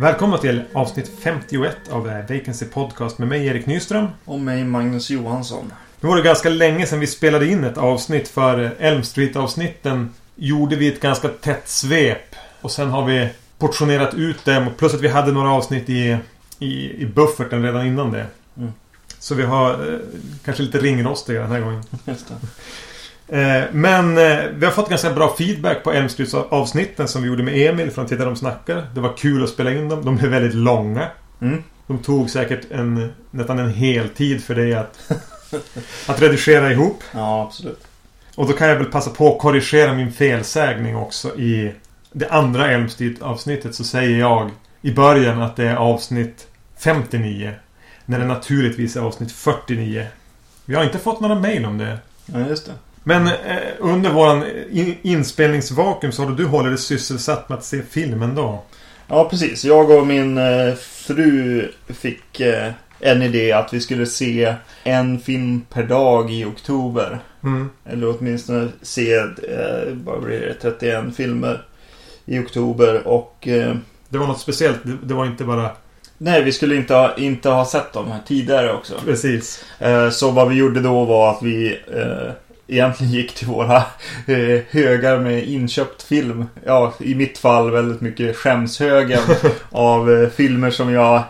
Välkomna till avsnitt 51 av Vacancy Podcast med mig Erik Nyström. Och mig Magnus Johansson. Nu var det ganska länge sedan vi spelade in ett avsnitt för Elm Street-avsnitten gjorde vi ett ganska tätt svep. Och sen har vi portionerat ut dem. Plus att vi hade några avsnitt i, i, i bufferten redan innan det. Mm. Så vi har eh, kanske lite ringrostiga den här gången. Eh, men eh, vi har fått ganska bra feedback på Elm Street avsnitten som vi gjorde med Emil från Titta de snackar. Det var kul att spela in dem. De blev väldigt långa. Mm. De tog säkert en, nästan en hel tid för dig att, att redigera ihop. Ja, absolut. Och då kan jag väl passa på att korrigera min felsägning också i det andra Elm Street avsnittet så säger jag i början att det är avsnitt 59. När det naturligtvis är avsnitt 49. Vi har inte fått några mail om det. Ja, just det. Men eh, under våran in inspelningsvakuum så har du hållit dig sysselsatt med att se filmen då. Ja, precis. Jag och min eh, fru fick eh, en idé att vi skulle se en film per dag i oktober. Mm. Eller åtminstone se, eh, vad blir det, 31 filmer i oktober. Och eh, Det var något speciellt. Det, det var inte bara... nej, vi skulle inte ha, inte ha sett dem här tidigare också. Precis. Eh, Så vad vi gjorde då var att vi eh, egentligen gick till våra eh, högar med inköpt film. Ja, i mitt fall väldigt mycket skämshögen av filmer som jag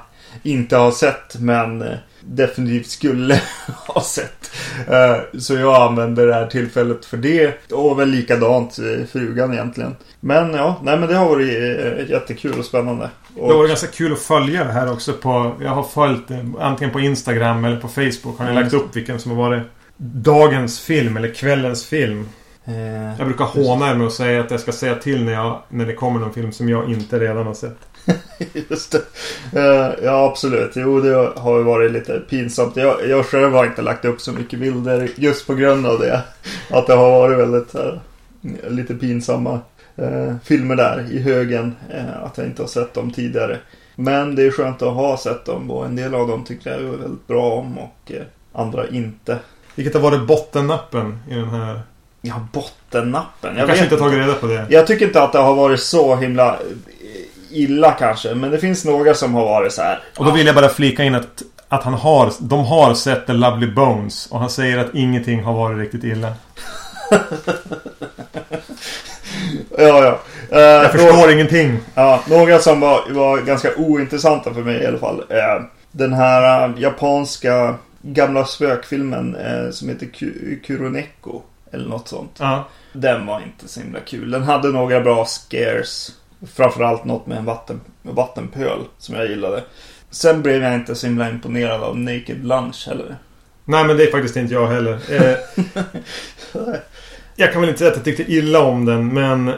inte har sett men definitivt skulle ha sett. Eh, så jag använde det här tillfället för det och väl likadant eh, frugan egentligen. Men ja, nej men det har varit eh, jättekul och spännande. Och, Det var ganska kul att följa det här också på... Jag har följt det antingen på Instagram eller på Facebook. Har ni Mm. lagt upp vilken som har varit dagens film eller kvällens film. eh, Jag brukar håna er med att säga att jag ska säga till när, jag, när det kommer någon film som jag inte redan har sett. Just det. Eh, ja, absolut. Jo, det har ju varit lite pinsamt. Jag, jag själv har inte lagt upp så mycket bilder just på grund av det. Att det har varit väldigt eh, lite pinsamma eh, filmer där i högen. Eh, att jag inte har sett dem tidigare. Men det är skönt att ha sett dem och en del av dem tycker jag är väldigt bra om och eh, andra inte. Vilket har varit bottennappen i den här... Ja, bottennappen. Jag, kanske inte har tagit reda på det. Jag tycker inte att det har varit så himla illa kanske. Men det finns några som har varit så här. Och då vill jag bara flika in att, att han har... De har sett The Lovely Bones. Och han säger att ingenting har varit riktigt illa. Ja, ja. Eh, Jag förstår ingenting. Ja, några som var, var ganska ointressanta för mig i alla fall. Eh, den här eh, japanska gamla spökfilmen eh, som heter Ku- Kuroneko. Eller något sånt. Ja. Den var inte så himla kul. Den hade några bra scares. Framförallt något med en vatten, vattenpöl som jag gillade. Sen blev jag inte så himla imponerad av Naked Lunch heller. Nej men det är faktiskt inte jag heller. Eh, jag kan väl inte säga att jag tyckte illa om den men eh,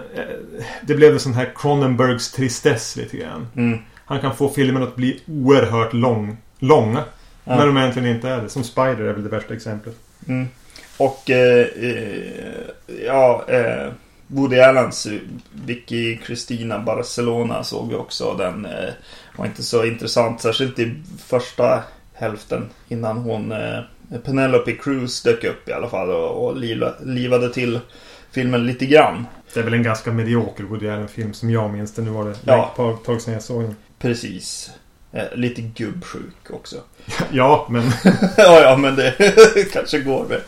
det blev en sån här Cronenbergs tristess lite grann. Mm. Han kan få filmen att bli oerhört lång, långa. Ja. När de egentligen inte är det. Som Spider är väl det värsta exemplet. Mm. Och eh, eh, ja, eh, Woody Allens Vicky Cristina Barcelona såg vi också. Den eh, var inte så intressant, särskilt i första hälften innan hon eh, Penelope Cruz dök upp i alla fall och, och liva, livade till filmen lite grann. Det är väl en ganska medioker Woody Allen-film som jag minns det. Nu var det Ja. ett tag sedan jag såg den. Precis. Eh, lite gubbsjuk också. Ja, men ja, ja, men det kanske går med.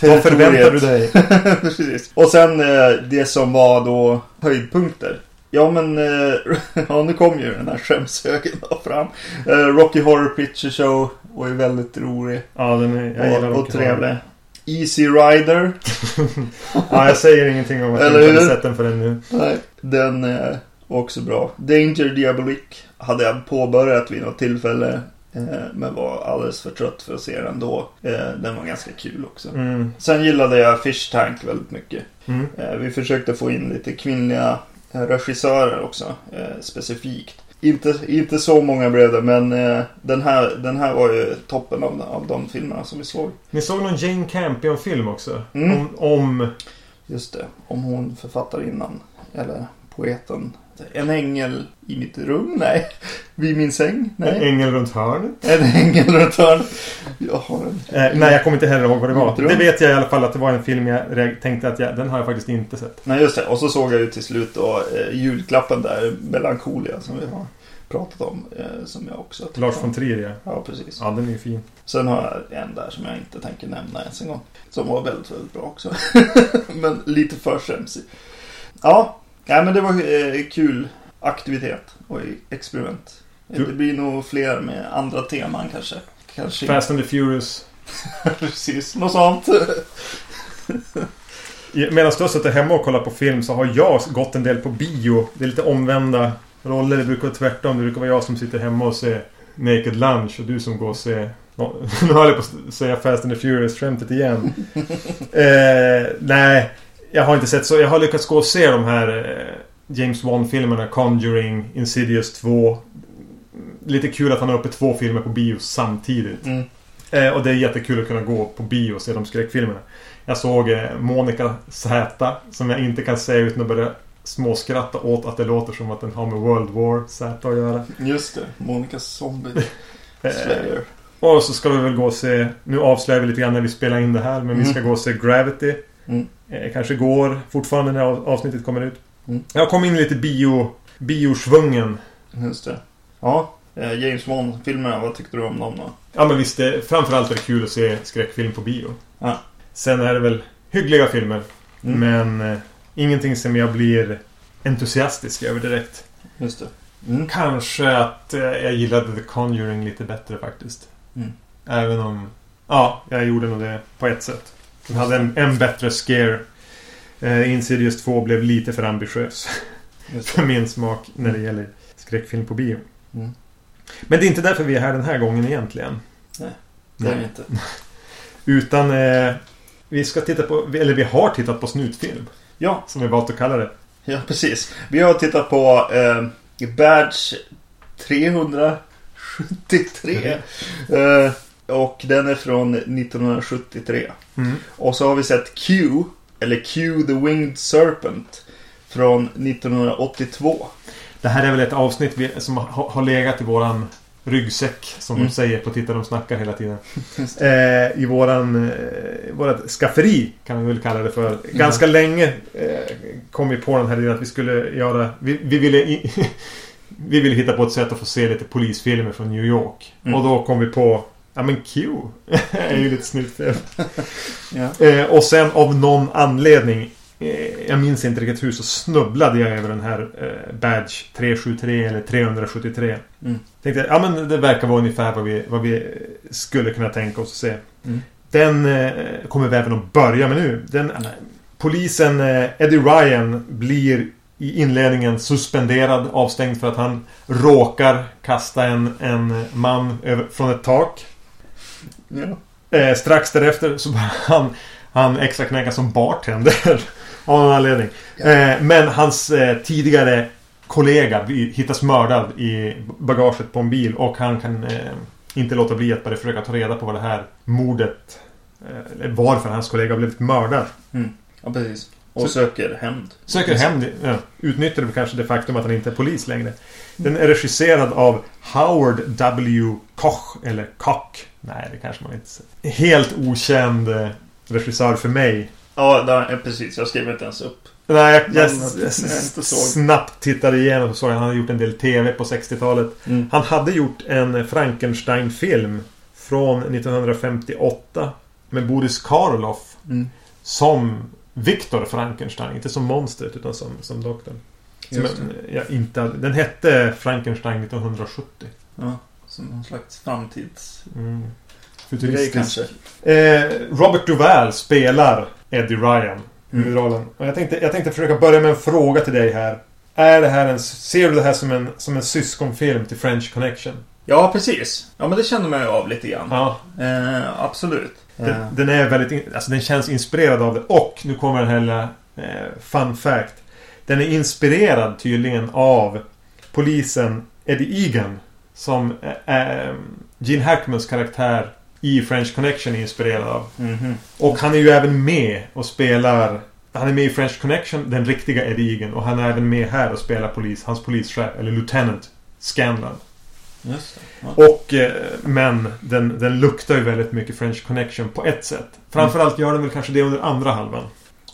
Vad förväntar du dig? Precis. Och sen eh, det som var då höjdpunkter. Ja men, eh, ja nu kom ju den här skämshögen fram. Eh, Rocky Horror Picture Show var ju väldigt rolig Ja, den är, jag gillar och, och trevlig. Easy Rider. Ja, jag säger ingenting om att jag Eller inte har hur? sett den förrän nu. Nej, den var också bra. Danger Diabolique hade jag påbörjat vid något tillfälle. Eh, men var alldeles för trött för att se den då. Eh, den var ganska kul också. Mm. Sen gillade jag Fish Tank väldigt mycket. Mm. Eh, Vi försökte få in lite kvinnliga regissörer också, specifikt. Inte, inte så många blev det, men den, här, den här var ju toppen av, av de filmerna som vi såg. Ni såg någon Jane Campion-film också? Mm. Om, om... Just det, om hon författarinnan, eller poeten. En ängel i mitt rum? Nej. Vid min säng? En Nej. ängel runt hörnet. En ängel runt hörn. Jag har en... Eh, nej, jag kommer inte heller ihåg vad det var. Det vet jag i alla fall att det var en film jag tänkte att jag, den har jag faktiskt inte sett. Nej just det. Och så såg jag ju till slut då eh, julklappen där, Melancholia, som vi har pratat om. Eh, som jag också Lars von Trier, ja. Ja, precis. Ja, den är ju fin. Sen har jag en där som jag inte tänker nämna ens en gång. Som var väldigt, väldigt bra också. men lite för skämsig. Ja, ja men det var eh, kul aktivitet och experiment. Du- Det blir nog fler med andra teman kanske. Kanske Fast and the Furious. Precis, något sånt. Medan du suttit hemma och kollat på film så har jag gått en del på bio. Det är lite omvända roller. Det brukar vara tvärtom. Det brukar vara jag som sitter hemma och ser Naked Lunch och du som går och ser... Nu höll jag på att säga Fast and the Furious-skämtet igen. eh, nej, jag har inte sett så. Jag har lyckats gå och se de här eh, James Wan-filmerna. Conjuring, Insidious 2. Lite kul att han har uppe två filmer på bio samtidigt. Mm. Eh, och det är jättekul att kunna gå på bio och se de skräckfilmerna. Jag såg eh, Monica Z som jag inte kan säga utan att börja småskratta åt att det låter som att den har med World War Z att göra. Just det, Monica Zombie Eh, Slayer. och så ska vi väl gå och se... Nu avslöjar vi lite grann när vi spelar in det här men vi Mm. ska gå och se Gravity. Mm. Eh, kanske går fortfarande när av- avsnittet kommer ut. Mm. Jag kom in lite bio... Biosvungen. Just det. Ja, eh, James Wan-filmerna, vad tyckte du om dem då? Ja men visst, det, framförallt är det kul att se skräckfilm på bio. Ja. Sen är det väl hyggliga filmer. Mm. Men eh, ingenting som jag blir entusiastisk över direkt. Just det. Mm. Kanske att eh, jag gillade The Conjuring lite bättre faktiskt. Mm. Även om... Ja, jag gjorde nog det på ett sätt. Den hade en, en bättre scare. Eh, Insidious 2 blev lite för ambitiös. För min smak när det gäller skräckfilm på bio. Mm. Men det är inte därför vi är här den här gången egentligen. Nej, Det är det inte. Utan eh, vi ska titta på, eller vi har tittat på snutfilm. Ja, Som vi valt att kalla det. ja precis. Vi har tittat på eh, Badge 373. Eh, och den är från 1973. Mm. Och så har vi sett Q, eller Q the Winged Serpent. Från 1982. Det här är väl ett avsnitt som har, legat i våran ryggsäck. Som Mm. de säger på Titta de snackar hela tiden. Eh, I våran... Eh, vårat skafferi kan vi väl kalla det för. Ganska länge eh, kom vi på den här idén att vi skulle göra... Vi, vi ville... I, vi ville hitta på ett sätt att få se lite polisfilmer från New York. Mm. Och då kom vi på... Ja men Q är ju lite snyggt. Ja. Eh, och sen av någon anledning eh, Jag minns inte riktigt hur så snubblade jag över den här eh, Badge 373 eller 373. Mm. Tänkte ja men det verkar vara ungefär vad vi, vad vi skulle kunna tänka oss att se. Mm. Den eh, kommer vi även att börja med nu. Den, polisen eh, Eddie Ryan blir i inledningen suspenderad, avstängd för att han råkar kasta en, en man över, från ett tak. Ja. Eh, strax därefter så börjar han, han extra knäcka som bartender. av någon anledning. Eh, men hans eh, tidigare kollega hittas mördad i bagaget på en bil och han kan eh, inte låta bli att börja försöka ta reda på vad det här mordet eh, varför hans kollega blivit mördad. ja, precis. Och Så- söker hämnd. Söker det. Ja, utnyttjar kanske det faktum att han inte är polis längre. Den är regisserad av Howard W. Koch. Eller Koch. Nej, det kanske man inte säger. Helt okänd eh, regissör för mig. Ja, eh, precis. Jag skrev inte ens upp. Nej, jag, jag, jag, jag snabbt tittade igenom och såg att han hade gjort en del TV på 60-talet. Mm. Han hade gjort en Frankenstein-film från 1958 med Boris Karloff Mm. som Viktor Frankenstein. Inte som monstret utan som, som doktorn. Som en, ja, inte, den hette Frankenstein 1970. Ja, som någon slags framtids... Mm. Futuristisk. kanske. Eh, Robert Duvall spelar Eddie Ryan. Mm. Huvudrollen. Och jag tänkte, jag tänkte försöka börja med en fråga till dig här. Är det här en, ser du det här som en, som en syskonfilm till French Connection? Ja, precis. Ja, men det känner man ju av lite grann. Ja. Eh, absolut. Eh, Den, den är väldigt... Alltså den känns inspirerad av det. Och nu kommer den här lilla eh, fun fact. Den är inspirerad tydligen av polisen Eddie Egan. Som eh, Gene Hackmans karaktär i French Connection är inspirerad av. mhm. Och han är ju även med och spelar... Han är med i French Connection, den riktiga Eddie Egan. Och han är även med här och spelar polis. Hans polischef, eller Lieutenant Scanlan. Just. Ja. Och, eh, men den, den luktar ju väldigt mycket French Connection på ett sätt. Framförallt gör den väl kanske det under andra halvan.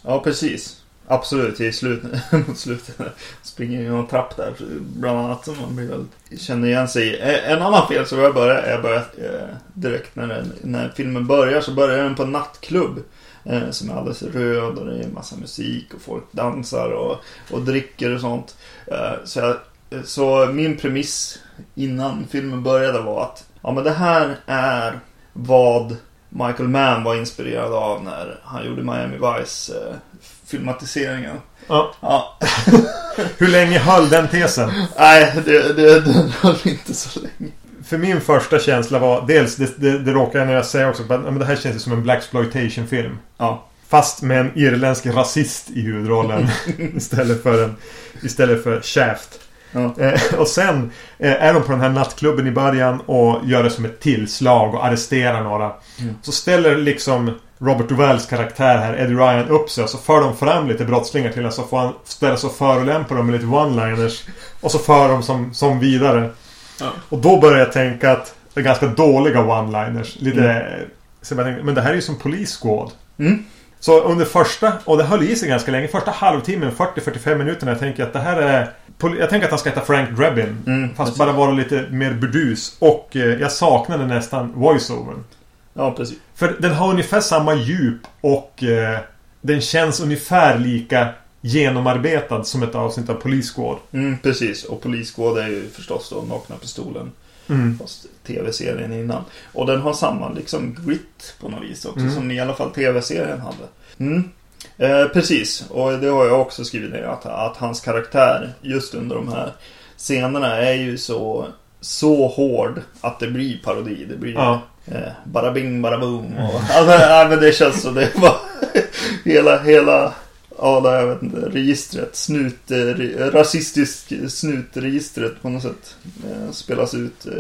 Ja, precis. Absolut, i slut mot slutet. Springer i någon trapp där, bland annat. Som man blir väl, känner igen sig i. En annan film som jag börjar, jag börjar eh, direkt när, den, när filmen börjar så börjar den på en nattklubb. Eh, som är alldeles röd och det är massa musik och folk dansar och, och dricker och sånt. Eh, så, jag, så min premiss innan filmen började var att ja men det här är vad Michael Mann var inspirerad av när han gjorde Miami Vice eh, filmatiseringen. Ja. Ja, Hur länge höll den tesen? nej, det, det, den höll inte så länge. För min första känsla var dels, det, det, det råkar jag när jag säger också, men det här känns ju som en Black exploitation film Ja, Fast med en irländsk rasist i huvudrollen istället för en Istället för Shaft. ja, Eh, och sen eh, är de på den här nattklubben i början och gör det som ett tillslag och arresterar några. Mm. Så ställer liksom Robert Duvalls karaktär här, Eddie Ryan, upp sig och så för de fram lite brottslingar till honom så får han ställa sig och förolämpa dem med lite one-liners. Och så för de som, som vidare. Ja. Och då börjar jag tänka att det är ganska dåliga one-liners. Lite... Så jag tänkte, men det här är ju som Police Squad. Mm. Så under första, och det höll i sig ganska länge, första halvtimmen, 40-45 minuterna, jag tänker att det här är... Jag tänker att han ska heta Frank Drebin. Mm, fast bara vara lite mer burdus. Och eh, jag saknade nästan voiceovern. Ja precis. För den har ungefär samma djup och eh, den känns ungefär lika genomarbetad som ett avsnitt av Police Squad. Mm, precis. Och Police Squad är ju förstås då Nakna Pistolen. Mm. Fast tv-serien innan. Och den har samma liksom grit på något vis också. Mm. Som i alla fall tv-serien hade. Mm. Eh, precis. Och det har jag också skrivit ner. Att, att hans karaktär just under de här scenerna är ju så, så hård att det blir parodi. Det blir Ja. eh, bara bing, bara boom. Och, alltså, nej, men det känns så. Det var hela, hela Ja, det, jag vet inte, registret, snut, eh, rasistisk snutregistret på något sätt eh, spelas ut eh,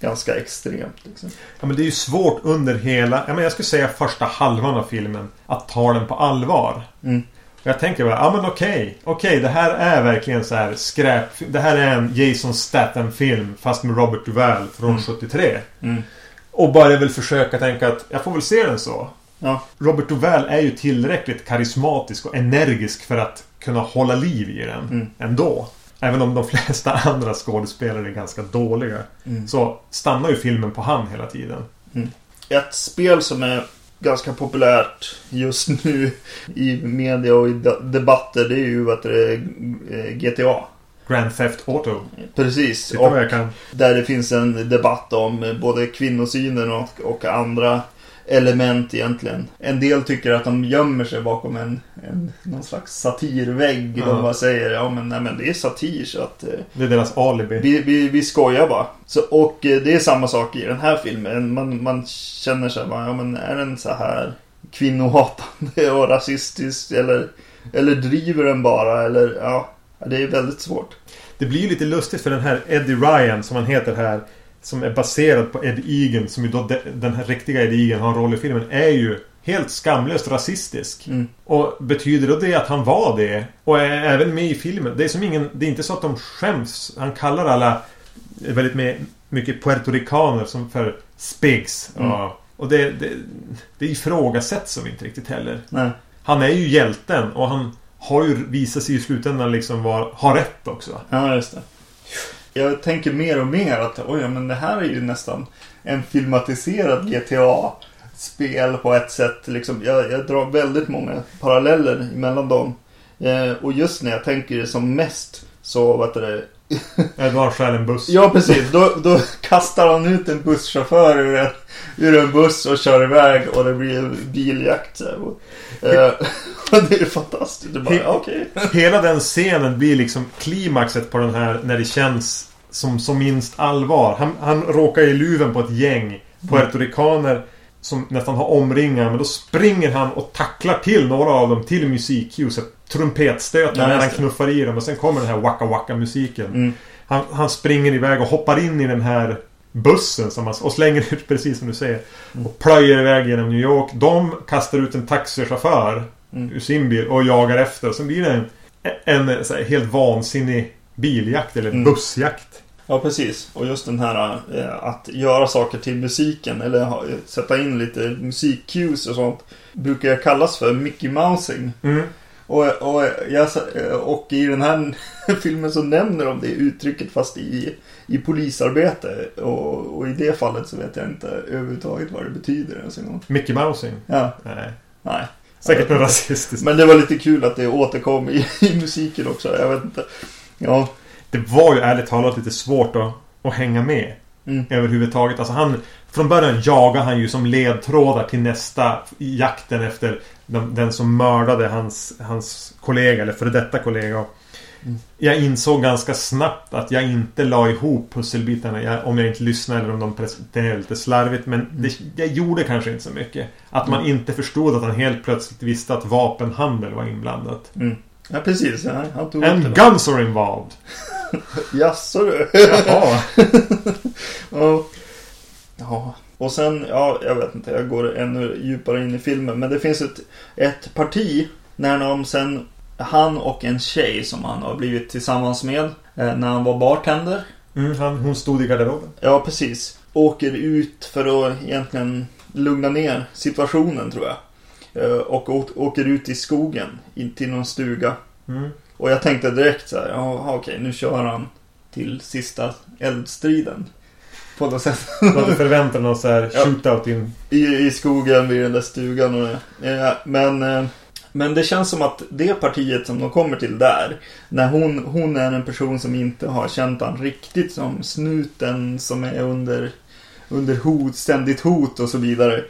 ganska extremt. Liksom. Ja, men det är ju svårt under hela, ja, men jag skulle säga första halvan av filmen, att ta den på allvar. Mm. Jag tänker bara, ja men okej. Okej, det här är verkligen så här skräp. Det här är en Jason Statham-film fast med Robert Duvall från Mm. 73. Mm. Och börjar väl försöka tänka att jag får väl se den så. Ja, Robert Duvall är ju tillräckligt karismatisk och energisk för att kunna hålla liv i den Mm. ändå. Även om de flesta andra skådespelare är ganska dåliga. Mm. Så stannar ju filmen på han hela tiden. Ett spel som är ganska populärt just nu i media och i de- debatter det är ju vad det är, eh, GTA. Grand Theft Auto. Precis. Titta Och där det finns en debatt om både kvinnosynen och, och andra element egentligen. En del tycker att de gömmer sig bakom en, en någon slags satirvägg. Ja. De bara säger ja men, nej, men det är satir så att eh, Det är deras alibi. vi, vi, vi skojar bara. Så, och eh, det är samma sak i den här filmen. Man, man känner sig bara, ja men är den så här kvinnohatande och rasistisk eller, eller driver den bara eller ja. Det är väldigt svårt. Det blir ju lite lustigt för den här Eddie Ryan som han heter här. Som är baserad på Ed Egan. Som ju då de, den här riktiga Ed Egan har en roll i filmen. Är ju helt skamlöst rasistisk. Mm. Och betyder då det att han var det? Och är även med i filmen? Det är som ingen... Det är inte så att de skäms. Han kallar alla väldigt med, mycket puertoricaner som för spigs. Mm. Och, och det, det, det ifrågasätts som inte riktigt heller. Nej. Han är ju hjälten och han har ju visat sig i slutändan liksom var, ha rätt också. Ja, just det. Jag tänker mer och mer att oj, men det här är ju nästan en filmatiserad GTA-spel på ett sätt. Liksom, jag, jag drar väldigt många paralleller mellan dem. Eh, och just när jag tänker det som mest så, vet du. Edvard stjäl en buss. Ja, precis. Då, då kastar han ut en busschaufför ur en, ur en buss och kör iväg och det blir en biljakt. Och, eh, och det är fantastiskt. Det är bara, He- okej. Hela den scenen blir liksom klimaxet på den här när det känns som, som minst allvar. Han, han råkar i luven på ett gäng puertoricaner som nästan har omringat men då springer han och tacklar till några av dem till musikljus. Trumpetstötar när han knuffar i dem och sen kommer den här waka waka musiken. Mm. Han, han springer iväg och hoppar in i den här bussen som han, och slänger ut precis som du säger. Mm. Och plöjer iväg genom New York. De kastar ut en taxichaufför. Mm. ur sin bil och jagar efter. Och så blir det en, en så här, helt vansinnig biljakt eller Mm. bussjakt. Ja, precis. Och just den här eh, att göra saker till musiken eller ha, sätta in lite musikcues och sånt brukar kallas för Mickey Mousing. Mm. Och, och, jag, och i den här filmen så nämner de det uttrycket fast i, i polisarbete. Och, och i det fallet så vet jag inte överhuvudtaget vad det betyder ens en gång. Mickey Mousing. Ja, Nej. nej. Säkert något rasistiskt. Men det var lite kul att det återkom i, i musiken också. Jag vet inte. Ja. Det var ju ärligt talat lite svårt att, att hänga med. Mm. Överhuvudtaget. Alltså han... Från början jagar han ju som ledtrådar till nästa jakten efter den, den som mördade hans, hans kollega eller före detta kollega. Mm. Jag insåg ganska snabbt att jag inte la ihop pusselbitarna jag, om jag inte lyssnade eller om de presenterade lite slarvigt. Men det, jag gjorde kanske inte så mycket. Att man inte förstod att han helt plötsligt visste att vapenhandel var inblandat. Mm. Ja, precis. Ja, han tog And guns are involved. Jaså du? Jaha. Ja. ja. Och sen, ja, jag vet inte, jag går ännu djupare in i filmen. Men det finns ett, ett parti när de sen, han och en tjej som han har blivit tillsammans med eh, när han var bartender. Mm, han, hon stod i garderoben. Ja, precis. Åker ut för att egentligen lugna ner situationen tror jag. Eh, Och åker ut i skogen, in till någon stuga. Mm. Och jag tänkte direkt så här, ja okej, nu kör han till sista eldstriden. På något sätt. Du hade förväntat dig någon så här Ja. shootout in. I, I skogen vid den där stugan och det. Eh, Men, eh, men det känns som att det partiet som de kommer till där. När hon, hon är en person som inte har känt han riktigt som snuten som är under, under hot, ständigt hot och så vidare.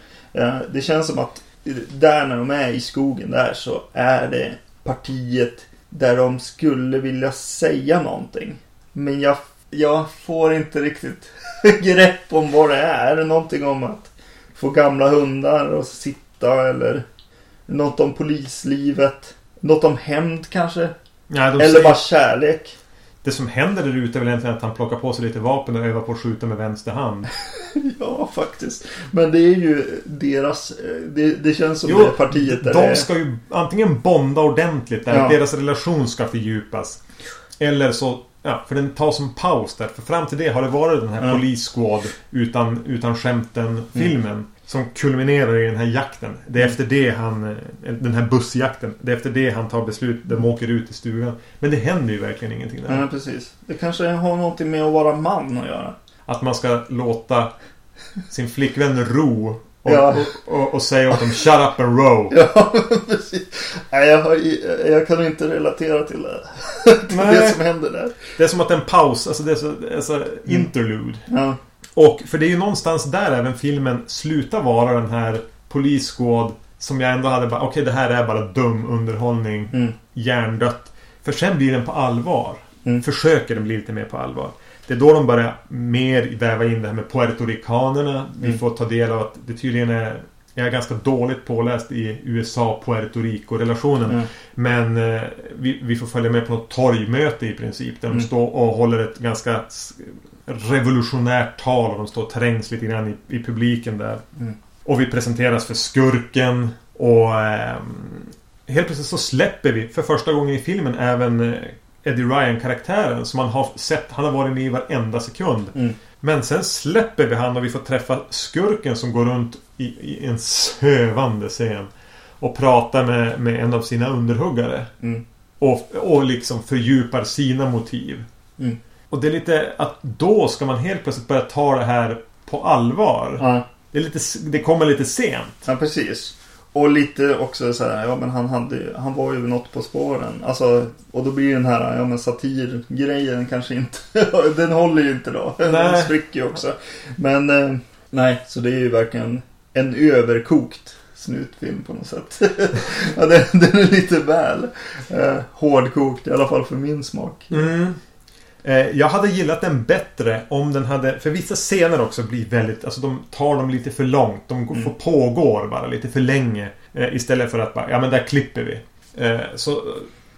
Det känns som att där när de är i skogen där så är det partiet där de skulle vilja säga någonting. Men jag, jag får inte riktigt grepp om vad det är. Är det någonting om att få gamla hundar och sitta eller något om polislivet? Något om hämnd kanske? Ja, Eller säger, bara kärlek? Det som händer där ute är väl egentligen att han plockar på sig lite vapen och övar på att skjuta med vänster hand. Ja, faktiskt. Men det är ju deras... eh, Det, det känns som Jo, det partiet där De är- ska ju antingen bonda ordentligt där, Ja. deras relation ska fördjupas. Eller så, ja, för den tar som paus där. För fram till det har det varit den här Ja. Police Squad utan, utan skämten-filmen. Som kulminerar i den här jakten. Det är Mm. efter det han... eh, Den här bussjakten. Det är efter det han tar beslut. De åker ut i stugan. Men det händer ju verkligen ingenting där. Ja, precis. Det kanske har någonting med att vara man att göra. Att man ska låta sin flickvän ro. Och, Ja. och, och, och säga åt dem Shut up and row. Ja, precis. Nej, jag, har, jag kan inte relatera till det. till Nej. det som händer där. Det är som att en paus, alltså det är så, alltså interlude. Ja, Och för det är ju någonstans där även filmen slutar vara den här Police Squad som jag ändå hade bara, okej det här är bara dum underhållning, mm, hjärndött. För sen blir den på allvar. Mm. Försöker den bli lite mer på allvar. Det är då de börjar mer väva in det här med puertoricanerna. Vi Mm. får ta del av att det tydligen är jag är ganska dåligt påläst i USA-Puerto Rico-relationen. mm, Men eh, vi, vi får följa med på något torgmöte i princip. Där de Mm. står och håller ett ganska revolutionärt tal. Och de står och trängs lite grann i, i publiken där. Mm. Och vi presenteras för skurken. Och ehm, helt plötsligt så släpper vi för första gången i filmen även eh, Eddie Ryan-karaktären. Som man har sett. Han har varit med i varenda sekund. mm. Men sen släpper vi han och vi får träffa skurken som går runt i, i en sövande scen. Och pratar med, med en av sina underhuggare. Mm. Och, och liksom fördjupar sina motiv. Mm. Och det är lite att då ska man helt plötsligt börja ta det här på allvar. Ja, Det, är lite, det kommer lite sent. ja, precis. Och lite också så här, ja men han hade ju- han var ju något på spåren. Alltså, och då blir den här, ja men satirgrejen kanske inte, den håller ju inte då. Den Nej. spricker ju också. Men, eh, nej, så det är ju verkligen en överkokt snutfilm på något sätt. ja, den, den är lite väl eh, hårdkokt, i alla fall för min smak. Mm. Eh, jag hade gillat den bättre om den hade... För vissa scener också blir väldigt... Alltså de tar dem lite för långt. De Mm. får pågår bara lite för länge. Eh, istället för att bara, ja men där klipper vi. Eh, så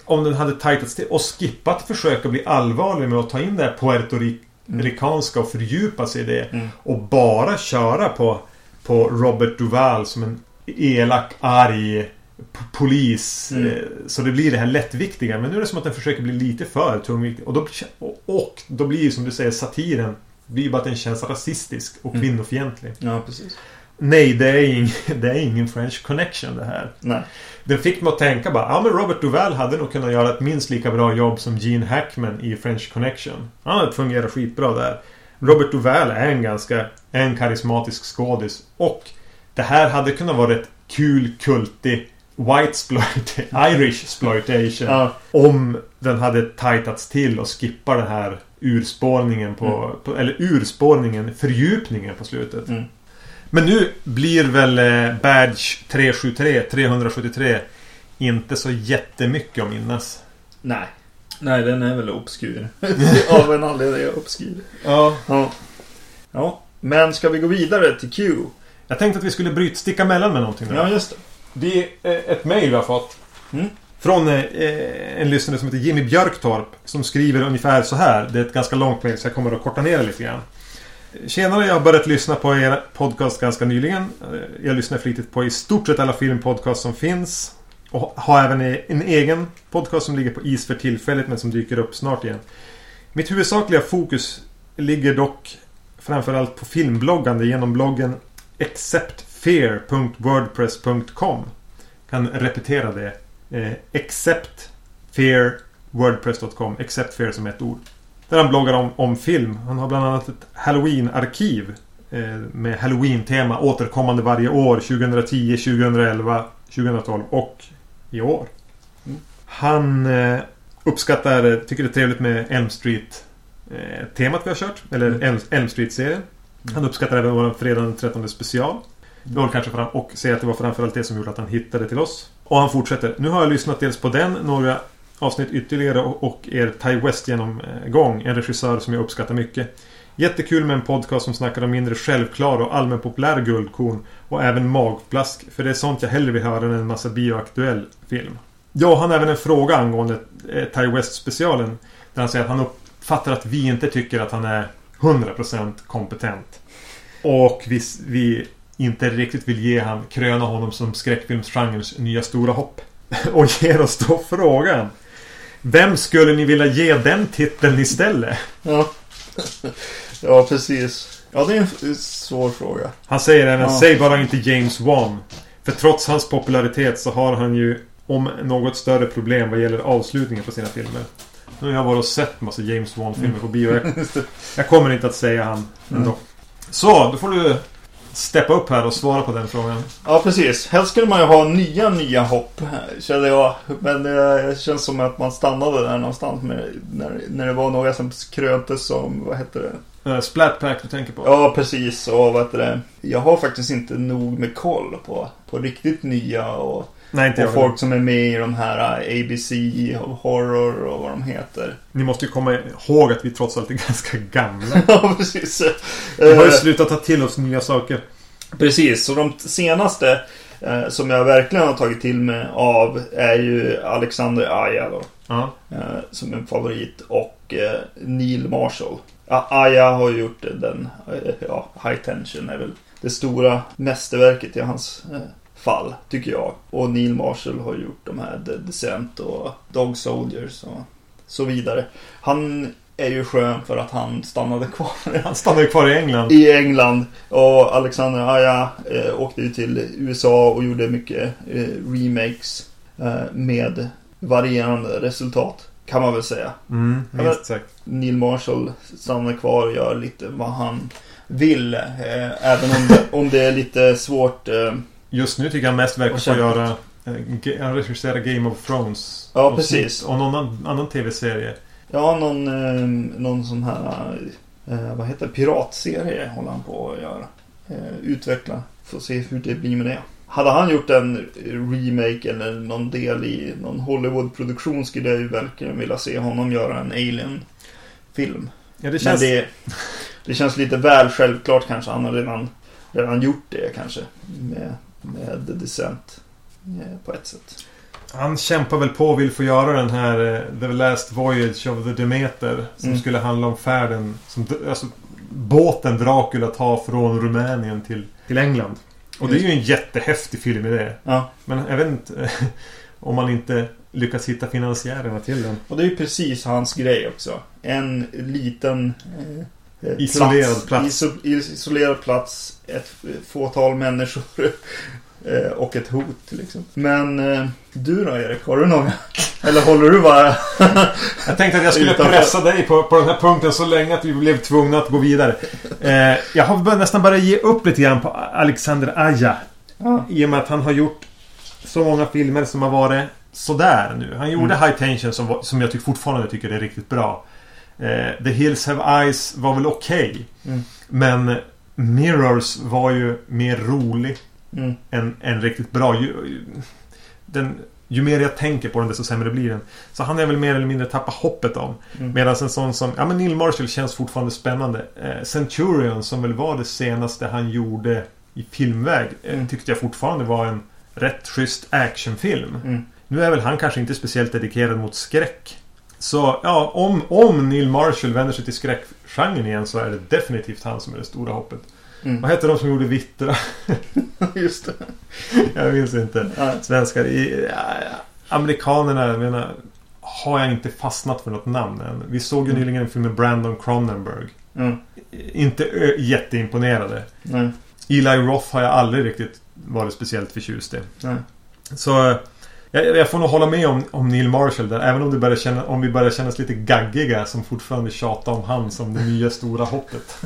om den hade tajtats till och skippat försöka bli allvarlig med att ta in det här puertoricanska och fördjupa sig i det. Mm. Och bara köra på, på Robert Duval som en elak, arg polis. Mm. eh, Så det blir det här lättviktiga. Men nu är det som att den försöker bli lite för tungviktig. Och då, och, då blir ju som du säger satiren. blir bara att den känns rasistisk och Mm. kvinnofientlig. Ja, precis. Nej, det är, ing, det är ingen French connection det här. Nej. Den fick mig att tänka bara, ja men Robert Duvall hade nog kunnat göra ett minst lika bra jobb som Gene Hackman i French Connection. Han hade fungerat skitbra där. Robert Duvall är en ganska, en karismatisk skådis. Och det här hade kunnat vara ett kul, kultig White exploit, Irish exploitation. Ja. Om den hade tajtats till och skippat den här urspårningen på, på eller urspårningen, fördjupningen på slutet. Mm. Men nu blir väl eh, Badge 373, 373 inte så jättemycket att minnas. Nej. Nej, den är väl obskur. Av en anledning obskur. Ja. Ja. Ja. Men ska vi gå vidare till Q? Jag tänkte att vi skulle bryta, sticka emellan med någonting nu. Ja, just det. Det är eh, ett mail vi har fått. Mm. Från eh, en lyssnare som heter Jimmy Björktorp. Som skriver ungefär så här. Det är ett ganska långt mail så jag kommer att korta ner det lite grann. Tjenare, jag har börjat lyssna på er podcast ganska nyligen. Eh, Jag lyssnar flitigt på i stort sett alla filmpodcasts som finns. Och har även en egen podcast som ligger på is för tillfället men som dyker upp snart igen. Mitt huvudsakliga fokus ligger dock framförallt på filmbloggande genom bloggen acceptfear.wordpress.com Kan repetera det. Eh, acceptfear.wordpress.com Accept fear som ett ord. Där han bloggar om, om film. Han har bland annat ett Halloween-arkiv. Eh, med Halloween-tema återkommande varje år. 2010, 2011, 2012 och i år. Mm. Han eh, uppskattar, eh, tycker det är trevligt med Elm Street eh, temat vi har kört. Eller Mm. Elm, Elm Street-serien. Han uppskattar även vår fredag den 13 special. Det var kanske fram, och säger att det var framförallt det som gjorde att han hittade till oss. Och han fortsätter. Nu har jag lyssnat dels på den, några avsnitt ytterligare och, er Ty West genomgång. En regissör som jag uppskattar mycket. Jättekul med en podcast som snackar om mindre självklara och allmänpopulär guldkorn. Och även magplask. För det är sånt jag hellre vill höra än en massa bioaktuell film. Ja, han har även en fråga angående eh, Ty West specialen. Där han säger att han uppfattar att vi inte tycker att han är 100% kompetent. Och vi, vi inte riktigt vill ge han, kröna honom som skräckfilmsgenrens nya stora hopp. Och ger oss då frågan. Vem skulle ni vilja ge den titeln istället? Ja. ja, precis. Ja, det är en svår fråga. Han säger även, Ja. säg bara inte James Wan. För trots hans popularitet så har han ju om något större problem vad gäller avslutningen på sina filmer. Nu har jag varit och sett massa James Wan-filmer på bio. Jag, jag kommer inte att säga han ändå. Så, då får du steppa upp här och svara på den frågan. Ja, precis. Helst skulle man ju ha nya, nya hopp, kände jag. Men det känns som att man stannade där någonstans med, när, när det var några som kröntes som, vad heter det? Uh, Splatpack du tänker på? Ja, precis. Och vad heter det? Jag har faktiskt inte nog med koll på, på riktigt nya och, Nej, inte och jag. folk som är med i de här ABC och Horror och vad de heter. Ni måste ju komma ihåg att vi trots allt är ganska gamla. Ja, precis. Vi har ju Eh, slutat ta till oss nya saker. Precis, så de senaste eh, som jag verkligen har tagit till mig av är ju Alexander Aja då. Ja. Eh, som en favorit och eh, Neil Marshall. Ja, Aja har ju gjort den, eh, ja, High Tension är väl det stora mästerverket i hans eh, fall, tycker jag. Och Neil Marshall har gjort de här The Descent och Dog Soldiers och så vidare. Han är ju skön för att han stannade kvar Han stannade kvar i England. i England. Och Alexander Aja eh, åkte ju till USA och gjorde mycket eh, remakes eh, med varierande resultat. Kan man väl säga. Mm, minst sagt. Neil Marshall stannar kvar och gör lite vad han vill. Eh, även om det, om det är lite svårt. Eh, Just nu tycker jag mest verkar få göra... eh, ge- Han regisserar Game of Thrones. Ja, Och precis. Och någon annan, annan tv-serie. ja, någon, eh, någon sån här, eh, vad heter det, piratserie håller han på att göra. Eh, utveckla. Får se hur det blir med det. Hade han gjort en remake eller någon del i någon Hollywood-produktion skulle jag ju verkligen vilja se honom göra en Alien-film. Ja, det känns... Men det, det känns lite väl självklart kanske. Han har redan, redan gjort det kanske. Med, med Descent. eh, På ett sätt. Han kämpar väl på och vill få göra den här eh, The Last Voyage of the Demeter. Som Mm. skulle handla om färden. Som, alltså, båten Dracula tar från Rumänien till, till England. Och det är ju en jättehäftig film i det. Ja. Men jag vet inte om man inte lyckas hitta finansiärerna till den. Och det är ju precis hans grej också. En liten... Eh, Isolerad plats. Iso, isolerad plats. Ett fåtal människor. eh, och ett hot liksom. Men eh, du då Erik? Har du några? Eller håller du bara... Jag tänkte att jag skulle pressa dig på, på den här punkten så länge att vi blev tvungna att gå vidare. Eh, jag har nästan börjat ge upp lite grann på Alexander Aja. ja. I och med att han har gjort så många filmer som har varit sådär nu. Han gjorde Mm. High Tension som, som jag tycker fortfarande tycker är riktigt bra. Eh, The Hills Have Eyes var väl okej. Mm. Men Mirrors var ju mer rolig Mm. än, än riktigt bra. Ju, den, ju mer jag tänker på den desto sämre blir den. Så han är väl mer eller mindre tappat hoppet om. Mm. Medan en sån som... Ja men Neil Marshall känns fortfarande spännande. Eh, Centurion som väl var det senaste han gjorde i filmväg. Eh, Mm. Tyckte jag fortfarande var en rätt schysst actionfilm. Mm. Nu är väl han kanske inte speciellt dedikerad mot skräck. Så ja, om, om Neil Marshall vänder sig till skräckgenren igen så är det definitivt han som är det stora hoppet. Vad Mm. hette de som gjorde Vittra? Just det. jag minns inte. Nej. Svenskar. I, ja, amerikanerna, jag menar, har jag inte fastnat för något namn än. Vi såg ju Mm. nyligen en film med Brandon Cronenberg. Mm. Inte ö, jätteimponerade. Nej. Eli Roth har jag aldrig riktigt varit speciellt förtjust i. Nej. Så jag, jag får nog hålla med om, om Neil Marshall där. Även om, det börjar känna, om vi börjar kännas lite gaggiga som fortfarande tjatar om han som det nya stora hoppet.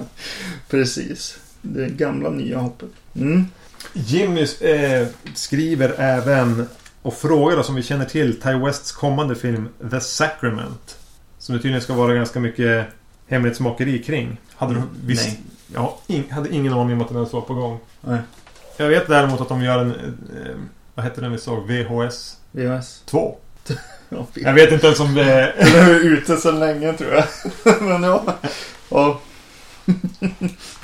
Precis. Det gamla nya hoppet. Mm. Jimmy eh, skriver även och frågar oss om vi känner till Ty Wests kommande film The Sacrament. Som det tydligen ska vara ganska mycket hemlighetsmakeri kring. Hade du visst... Nej. Jag hade ingen aning om att den ens var på gång. Nej. Jag vet däremot att de gör en... Eh, vad hette den vi såg? VHS VHS. 2. Ja, fy. Jag vet inte ens om det... Den är ute sedan länge tror jag. Men ja. ja.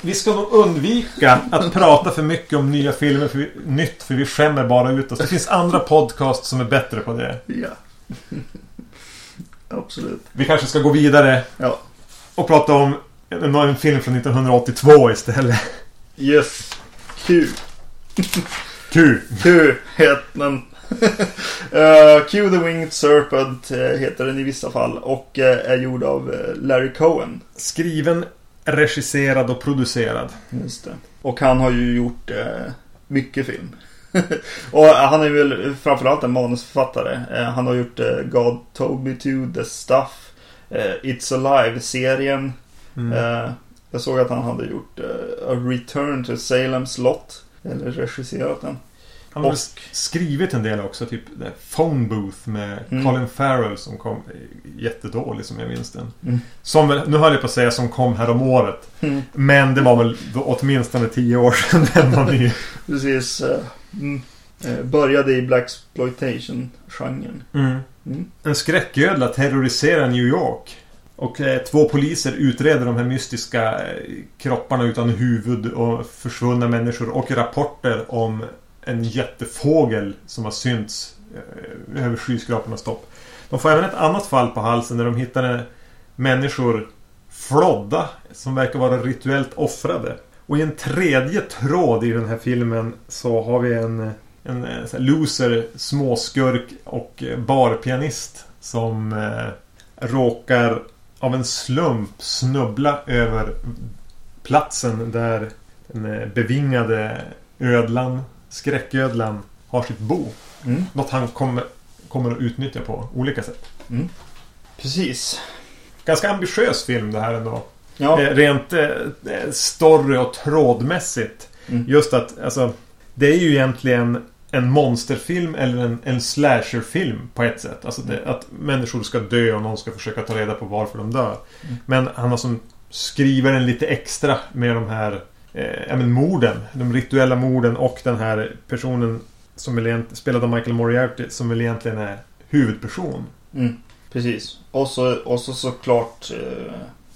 Vi ska nog undvika att prata för mycket om nya filmer för vi, nytt för vi skämmer bara ut oss. Det finns andra podcasts som är bättre på det. ja. Absolut. Vi kanske ska gå vidare Ja. och prata om en, en film från 1982 istället. Yes. Q. Q. Q heter den. uh, Q the Winged Serpent eh, heter den i vissa fall. Och eh, är gjord av eh, Larry Cohen. Skriven, regisserad och producerad. Just det. Och han har ju gjort eh, mycket film. och han är väl framförallt en manusförfattare. Eh, han har gjort God Told Me To, The Stuff, It's Alive-serien. Mm. Jag såg att han hade gjort A Return to Salem's Lot. Eller regisserat den. Han har och- skrivit en del också. Typ Phone Booth med Mm. Colin Farrell som kom jättedålig som jag minns den. Mm. Som nu höll jag på att säga som kom här om året. Mm. Men det var väl åtminstone tio år sedan den var ny. Precis. Eh, mm, eh, började i Blaxploitation-genren. Mm. Mm. En skräcködla terroriserar New York. Och eh, två poliser utreder de här mystiska eh, kropparna utan huvud och försvunna människor och rapporter om en jättefågel som har synts eh, över skyskrapornas topp. De får även ett annat fall på halsen där de hittar människor flodda som verkar vara rituellt offrade. Och i en tredje tråd i den här filmen så har vi en, en, eh, loser, småskurk och eh, barpianist som eh, råkar av en slump snubbla över platsen där den eh, bevingade ödlan, skräcködlan, har sitt bo. Mm. Något han kommer, kommer att utnyttja på olika sätt. Precis. Ganska ambitiös film det här ändå. Ja. Eh, Rent eh, story och trådmässigt. Mm. Just att, alltså. Det är ju egentligen en monsterfilm eller en, en slasherfilm på ett sätt. Alltså det, att människor ska dö och någon ska försöka ta reda på varför de dör. Mm. Men han har som skriver en lite extra med de här eh, men morden. De rituella morden och den här personen som egent- spelad av Michael Moriarty som väl egentligen är huvudperson. Mm. Precis. Och så, och så såklart eh,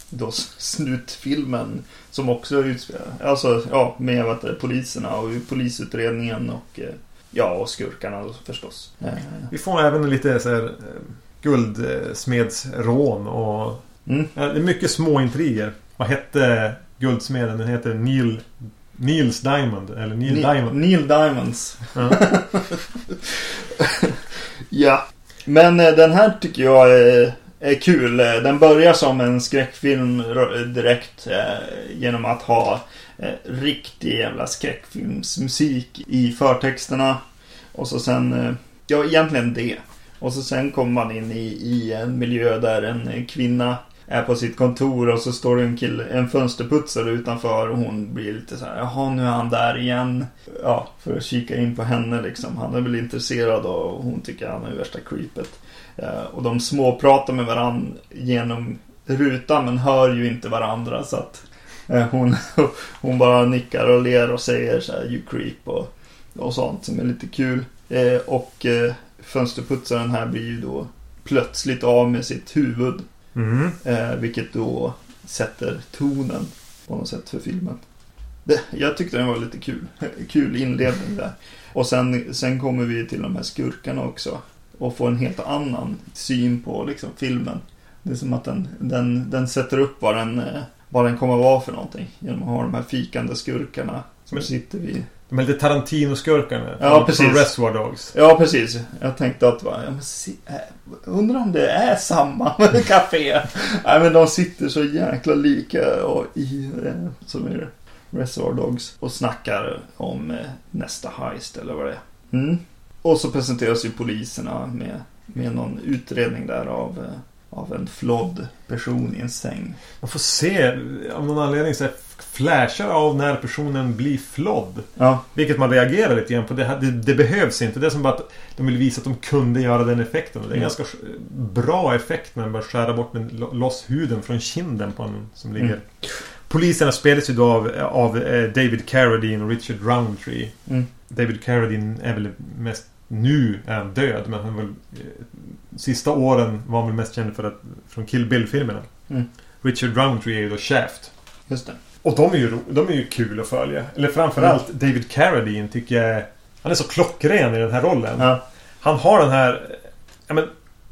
då s- slutfilmen som också utspelar Alltså ja, med det, poliserna och polisutredningen och eh, ja, och skurkarna då, förstås. Eh, Vi får även lite så här eh, guldsmedsrån och Mm. ja, det är mycket små intriger. Vad hette guldsmeden? Den heter Neil Niels Diamond. Eller Neil Ni- Diamond. Neil Diamonds. Ja. Ja. Men eh, den här tycker jag är, är kul. Eh, Den börjar som en skräckfilm direkt eh, genom att ha eh, riktig jävla skräckfilmsmusik i förtexterna. Och så sen, eh, ja egentligen det. Och så sen kommer man in i, i en miljö där en eh, kvinna är på sitt kontor och så står det en kille, en fönsterputsare utanför och hon blir lite så här, jaha nu är han där igen. Ja, för att kika in på henne liksom. Han är väl intresserad och hon tycker han är värsta creepet. Eh, och de småpratar med varandra genom rutan men hör ju inte varandra så att hon, hon bara nickar och ler och säger så här you creep och, och sånt som är lite kul. Eh, och eh, fönsterputsaren här blir ju då plötsligt av med sitt huvud. Mm. Eh, vilket då sätter tonen på något sätt för filmen. Det, jag tyckte den var lite kul. Kul inledning där. Och sen, sen kommer vi till de här skurkarna också. Och får en helt annan syn på liksom, filmen. Det är som att den, den, den sätter upp vad den, eh, vad den kommer att vara för någonting. Genom att ha de här fikande skurkarna som Men- sitter vid... De här lite Tarantino-skurkarna. Ja, från- precis. Från Reservoir Dogs. Ja, precis. Jag tänkte att, va, ja, men, se, äh, undrar om det är samma café. Nej, men de sitter så jäkla lika och i, eh, som är Reservoir Dogs och snackar om eh, nästa heist eller vad det är. Mm. Och så presenteras ju poliserna med, med någon utredning där av, eh, av en flodd person i en säng. Man får se av någon anledning så här flashar av när personen blir flodd. Ja, Vilket man reagerar lite grann på. Det, här- det, det behövs inte. Det är som bara att de vill visa att de kunde göra den effekten. Det är en Ja. ganska sk- bra effekt när de bara skära bort lo- loss huden från kinden på en som ligger. Mm. Poliserna spelas ju då av, av eh, David Carradine och Richard Roundtree. Mm. David Carradine är väl mest nu är han död men han väl, eh, Sista åren var han väl mest känd för att, från Kill Bill-filmerna. Mm. Richard Roundtree är ju då Shaft. just det. Och de är ju, de är ju kul att följa. Eller framförallt David Carradine tycker jag Han är så klockren i den här rollen. Ja, Han har den här ja, men,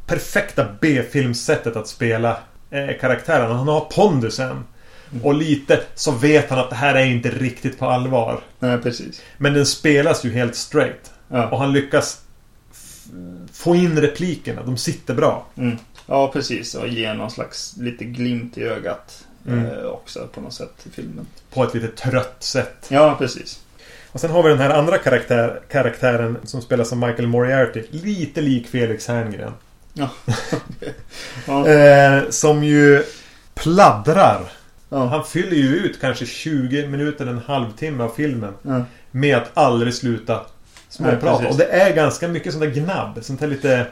perfekta B-filmsättet att spela eh, karaktären. Han har pondusen. Mm. Och lite så vet han att det här är inte riktigt på allvar. nej, precis. Men den spelas ju helt straight. Och Ja, han lyckas få in replikerna. De sitter bra. mm. ja, precis. Och ge någon slags lite glimt i ögat Mm. eh, också på något sätt i filmen. På ett lite trött sätt. Ja, precis. Och sen har vi den här andra karaktär, karaktären som spelas av Michael Moriarty. Lite lik Felix Herngren. Ja. ja. Eh, som ju pladdrar. ja. Han fyller ju ut kanske 20 minuter, en halvtimme av filmen. ja. Med att aldrig sluta Precis. Och det är ganska mycket sånt där gnabb. Sånt här lite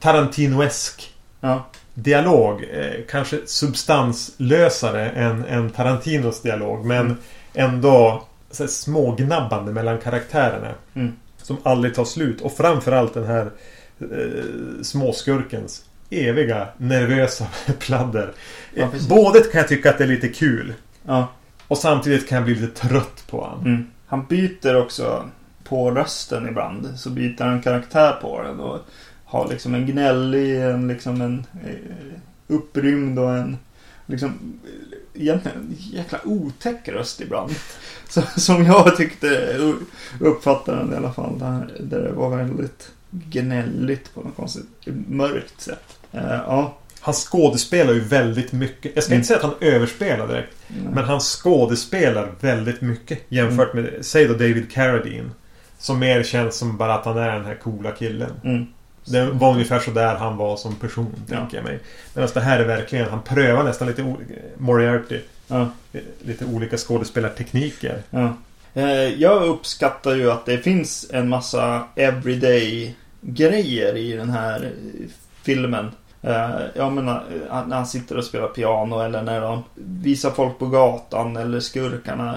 Tarantinoesk ja. dialog. Eh, kanske substanslösare än, än Tarantinos dialog. Men Mm. ändå så här, smågnabbande mellan karaktärerna. Mm. Som aldrig tar slut. Och framförallt den här eh, småskurkens eviga nervösa pladder. Ja, Eh. Både kan jag tycka att det är lite kul. ja. Och samtidigt kan jag bli lite trött på honom. Mm. Han byter också på rösten ibland. Så byter han karaktär på den och har liksom en gnällig, en liksom en eh, upprymd och en liksom eh, egentligen en jäkla otäck röst ibland. Så, som jag tyckte uppfattade den i alla fall. Där, där det var väldigt gnälligt på något konstigt mörkt sätt. Eh, ja. Han skådespelar ju väldigt mycket. Jag ska Mm. inte säga att han överspelar direkt. Men han skådespelar väldigt mycket jämfört med, säg då David Carradine. Som mer känns som bara att han är den här coola killen. Mm. Det var ungefär så där han var som person, Ja. tänker jag mig. Medan det här är verkligen, han prövar nästan lite olika, Moriarty. Ja. Lite olika skådespelartekniker. Ja. Eh, Jag uppskattar ju att det finns en massa everyday grejer i den här filmen. Eh, Jag menar, eh, när han sitter och spelar piano eller när de visar folk på gatan eller skurkarna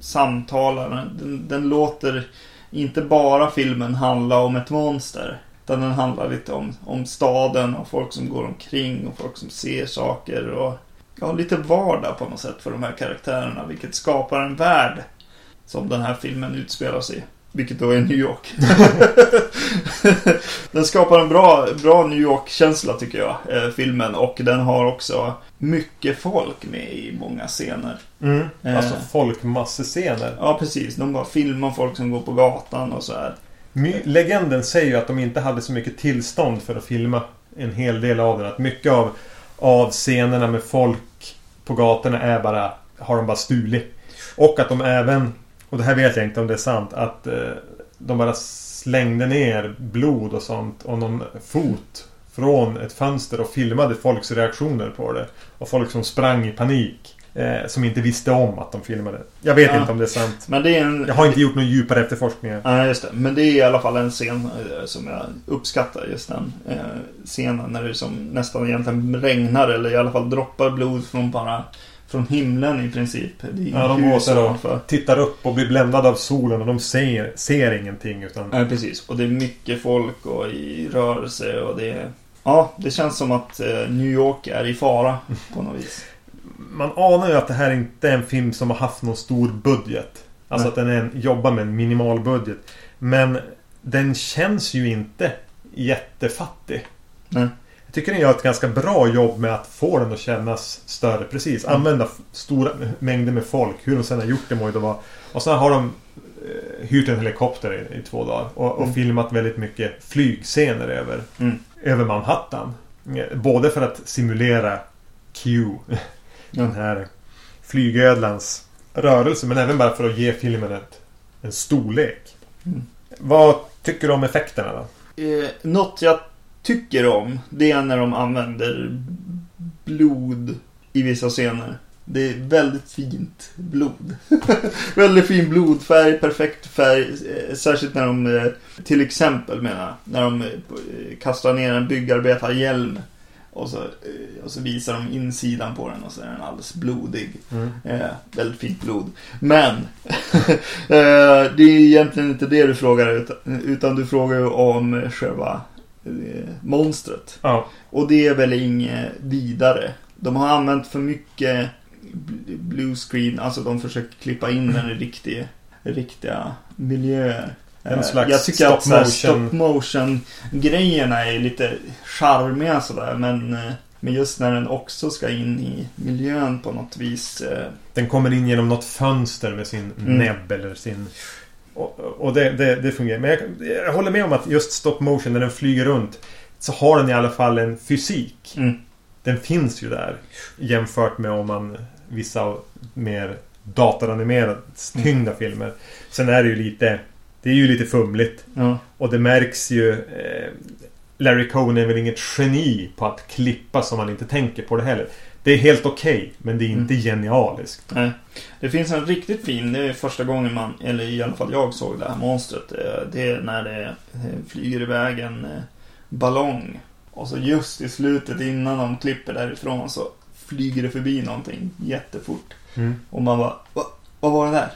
samtalar. Den, den låter inte bara filmen handla om ett monster. Utan den handlar lite om, om staden och folk som går omkring och folk som ser saker och ja, lite vardag på något sätt för de här karaktärerna. Vilket skapar en värld som den här filmen utspelar sig i. Vilket då är New York. den skapar en bra, bra New York-känsla tycker jag, eh, filmen. Och den har också mycket folk med i många scener. Mm. Eh. Alltså folkmassescener. Ja, precis. De bara filmar folk som går på gatan och så här. My- Legenden säger ju att de inte hade så mycket tillstånd för att filma en hel del av den. Att mycket av, av scenerna med folk på gatorna är bara, har de bara stulit. Och att de även, och det här vet jag inte om det är sant, att eh, de bara slängde ner blod och sånt och någon fot från ett fönster och filmade folks reaktioner på det. Och folk som sprang i panik. Eh, som inte visste om att de filmade. Jag vet Ja. inte om det är sant. Men det är en... Jag har inte gjort någon djupare efterforskningar. Nej, just det. Men det är i alla fall en scen eh, som jag uppskattar. Just den eh, scenen när det som nästan egentligen regnar eller i alla fall droppar blod från bara från himlen i princip. Det är Ja, de där och ovanför. tittar upp och blir bländade av solen och de ser, ser ingenting utan... Ja, precis. Och det är mycket folk och i rörelse och det är... Ja, det känns som att eh, New York är i fara på något vis. Man anar ju att det här inte är en film som har haft någon stor budget. Alltså Nej. att den är en, jobbar med en minimal budget. Men den känns ju inte jättefattig. Nej. Tycker den gör ett ganska bra jobb med att få den att kännas större. Precis. Mm. Använda stora mängder med folk. Hur de sen har gjort det må ju då vara. Och sen har de eh, hyrt en helikopter i, i två dagar. Och, och Mm. filmat väldigt mycket flygscener över, Mm. över Manhattan. Både för att simulera Q. Den här flygödlans rörelse. Men även bara för att ge filmen ett, en storlek. Mm. Vad tycker du om effekterna då? Eh, något jag tycker om, det är när de använder blod i vissa scener. Det är väldigt fint blod. väldigt fin blodfärg, perfekt färg. eh, Särskilt när de, eh, till exempel menar jag, när de eh, kastar ner en byggarbetarhjälm. Och så, och så visar de insidan på den och så är den alldeles blodig. Eh, väldigt fint blod. Men eh, det är egentligen inte det du frågar utan, utan du frågar ju om själva monstret. Ja. Och det är väl inget vidare. De har använt för mycket bl- blue screen, alltså de försöker klippa in den i riktig, riktiga miljöer. En Eh, slags jag tycker att så här stop stop motion grejerna är lite charmiga sådär men eh, men just när den också ska in i miljön på något vis. eh, Den kommer in genom något fönster med sin Mm. näbb eller sin... Och, och det, det, det fungerar. Men jag, jag håller med om att just stop motion när den flyger runt så har den i alla fall en fysik. Mm. Den finns ju där. Jämfört med om man vissa mer datoranimerade tyngda filmer. Sen är det ju lite... Det är ju lite fumligt. Ja. Och det märks ju... Eh, Larry Cohen är väl inget geni på att klippa som man inte tänker på det heller. Det är helt okej, men det är inte genialiskt. Nej. Det finns en riktigt fin, det är första gången man, eller i alla fall jag såg det här monstret. eh, Det är när det eh, flyger iväg en eh, ballong. Och så just i slutet innan de klipper därifrån så flyger det förbi någonting jättefort. Mm. Och man bara, Va, vad var det där?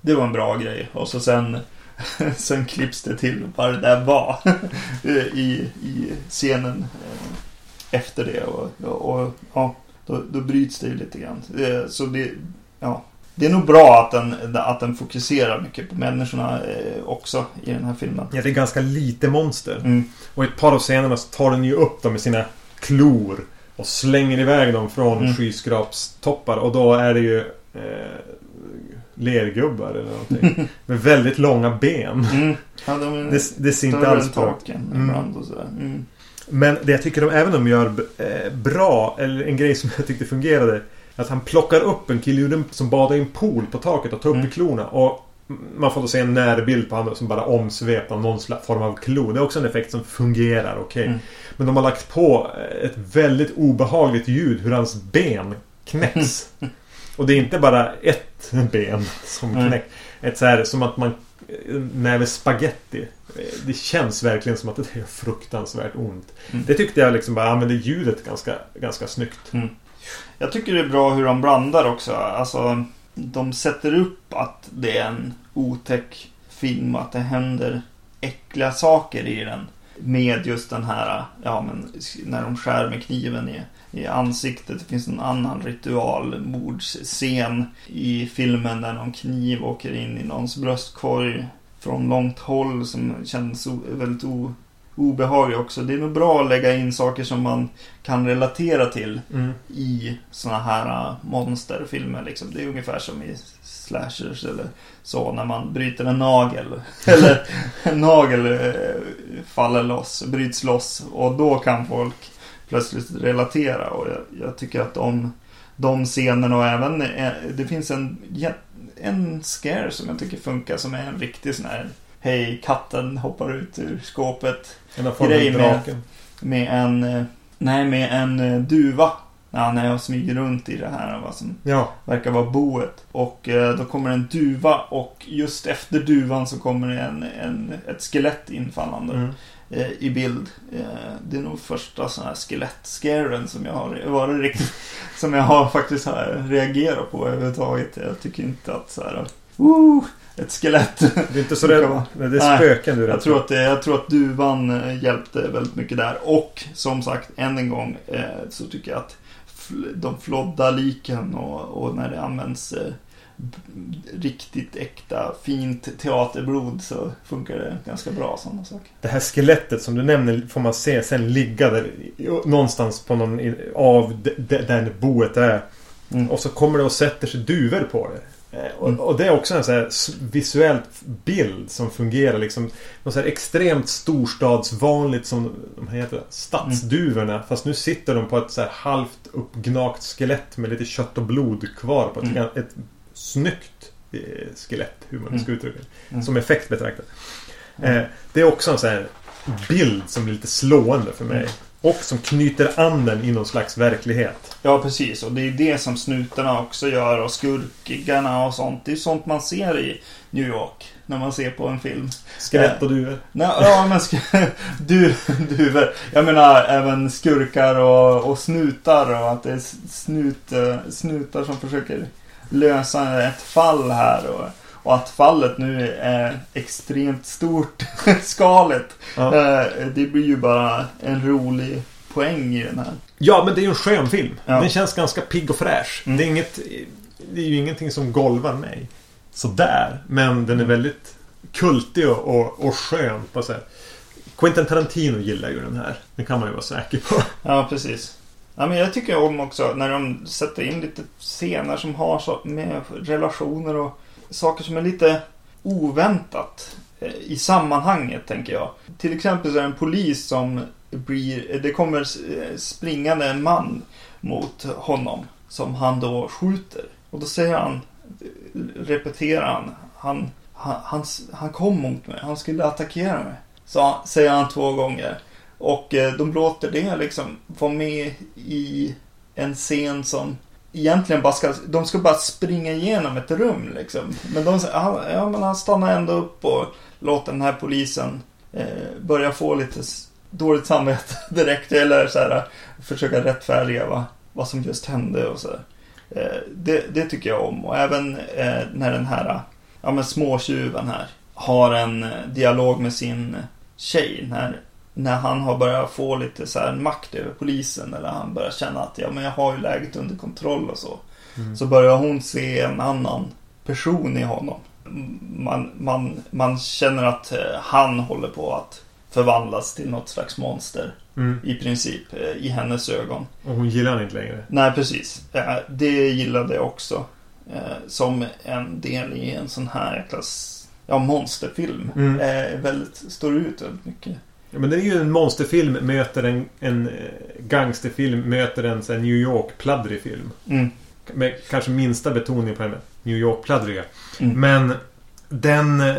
Det var en bra grej. Och så sen, sen klipps det till vad det där var. I, I scenen efter det. Och, och, och ja, då, då bryts det ju lite grann. Så det, ja. Det är nog bra att den, att den fokuserar mycket på människorna eh, också i den här filmen. Ja, det är ganska lite monster. Mm. Och i ett par av scenerna så tar den ju upp dem med sina klor. Och slänger iväg dem från Mm. skyskrapstoppar. Och då är det ju eh, lergubbar eller någonting. med väldigt långa ben. Mm. Ja, de, Det, det ser inte större alls bra ut. taken Mm. ibland och sådär. Mm. Men det jag tycker de även de gör eh, bra, eller en grej som jag tyckte fungerade. Att han plockar upp en kille som badar i en pool på taket och tar upp Mm. i klorna. Och man får då se en närbild på honom som bara omsvept av någon form av klo. Det är också en effekt som fungerar okej. Mm. Men de har lagt på ett väldigt obehagligt ljud hur hans ben knäcks. Och det är inte bara ett ben som Mm. knäcks. Ett så här som att man näve spaghetti. Det känns verkligen som att det är fruktansvärt ont. Mm. Det tyckte jag liksom bara använde ljudet ganska, ganska snyggt. Jag tycker det är bra hur de blandar också. Alltså, de sätter upp att det är en otäck film och att det händer äckliga saker i den. Med just den här, ja men när de skär med kniven i, i ansiktet. Det finns en annan ritualmordsscen i filmen där någon kniv åker in i någons bröstkorg. från långt håll som känns väldigt o, obehaglig också. Det är nog bra att lägga in saker som man kan relatera till Mm. i såna här äh, monsterfilmer. Liksom. Det är ungefär som i slashers eller så när man bryter en nagel. eller en nagel eh, faller loss, bryts loss och då kan folk plötsligt relatera. Och jag, jag tycker att de, de scenerna och även eh, det finns en, en scare som jag tycker funkar som är en riktig sån här Hej, katten hoppar ut ur skåpet Grej med- med en, eh, nej med en eh, duva. När han är och smyger runt i det här vad som Ja. verkar vara boet. Och då kommer en duva och just efter duvan så kommer en, en, ett skelett infallande Mm. Eh, i bild. Eh, det är nog första sån här skelett-scaren som jag har varit riktigt, som jag har faktiskt har reagerat på överhuvudtaget. Jag tycker inte att så här, woo, ett skelett. Du är inte så Det rädd? Nej, det är spöken du är rädd Jag tror, att det, jag tror att duvan eh, hjälpte väldigt mycket där. Och som sagt, än en gång eh, så tycker jag att de flodda liken och, och när det används eh, riktigt äkta fint teaterblod så funkar det ganska bra sådana saker. Det här skelettet som du nämner får man se sen ligga där någonstans på någon av där boet är. Mm. Och så kommer det och sätter sig duvor på det. Eh, Och, Mm. och det är också en så här visuell bild som fungerar liksom. Något så här extremt storstadsvanligt som de heter stadsduvorna. Mm. Fast nu sitter de på ett så här halvt uppgnagt skelett med lite kött och blod kvar på ett, Mm. ett snyggt eh, skelett. Hur man Mm. ska uttrycka det. Mm. Som effekt betraktat. Mm. Eh, det är också en sån här bild som blir lite slående för mig. Mm. Och som knyter an den i någon slags verklighet. Ja, precis. Och det är det som snutarna också gör och skurkarna och sånt. Det är sånt man ser i New York när man ser på en film. Skelett och duvor. Nej, ja, men du, duvor. Jag menar även skurkar och, och snutar och att det är snut, eh, snutar som försöker lösa ett fall här. Och, och att fallet nu är extremt stort skaligt. Ja. Eh, Det blir ju bara en rolig poäng i den här. ja, men det är ju en skön film. Ja. Den känns ganska pigg och fräsch. Mm. Det, är inget, det är ju ingenting som golvar mig. Sådär. Men den är väldigt kultig och, och, och skön på. Quentin Tarantino gillar ju den här. Det kan man ju vara säker på. Ja, precis. Ja, men jag tycker om också när de sätter in lite scener som har så med relationer och saker som är lite oväntat eh, i sammanhanget, tänker jag. Till exempel så är det en polis som blir... Det kommer eh, springande en man mot honom som han då skjuter. Och då säger han, repeterar han, han, han, han, han kom mot mig, han skulle attackera mig. Så säger han två gånger. Och eh, de låter det liksom vara med i en scen som egentligen bara ska, de ska bara springa igenom ett rum liksom. Men de säger, ah, ja, men han stannar ändå upp och låter den här polisen eh, börja få lite dåligt samvete direkt. Eller så här, försöka rättfärdiga vad, vad som just hände och så. Eh, det, det tycker jag om. Och även eh, när den här ja, men småtjuven här har en eh, dialog med sin tjej. När, när han har börjat få lite så här makt över polisen. Eller han börjar känna att ja, men jag har ju läget under kontroll och så. Mm. Så börjar hon se en annan person i honom. Man, man, man känner att eh, han håller på att förvandlas till något slags monster. Mm. I princip, eh, i hennes ögon. Och hon gillar han inte längre. Nej, precis. Det gillade jag också. Eh, Som en del i en sån här jäkla ja, monsterfilm. Mm. Väldigt, står ut väldigt mycket. Ja, men det är ju en monsterfilm möter en, en eh, gangsterfilm möter en så New York-pladdrig film. Mm. Med kanske minsta betoning på här New York-pladdriga. Mm. Men den eh,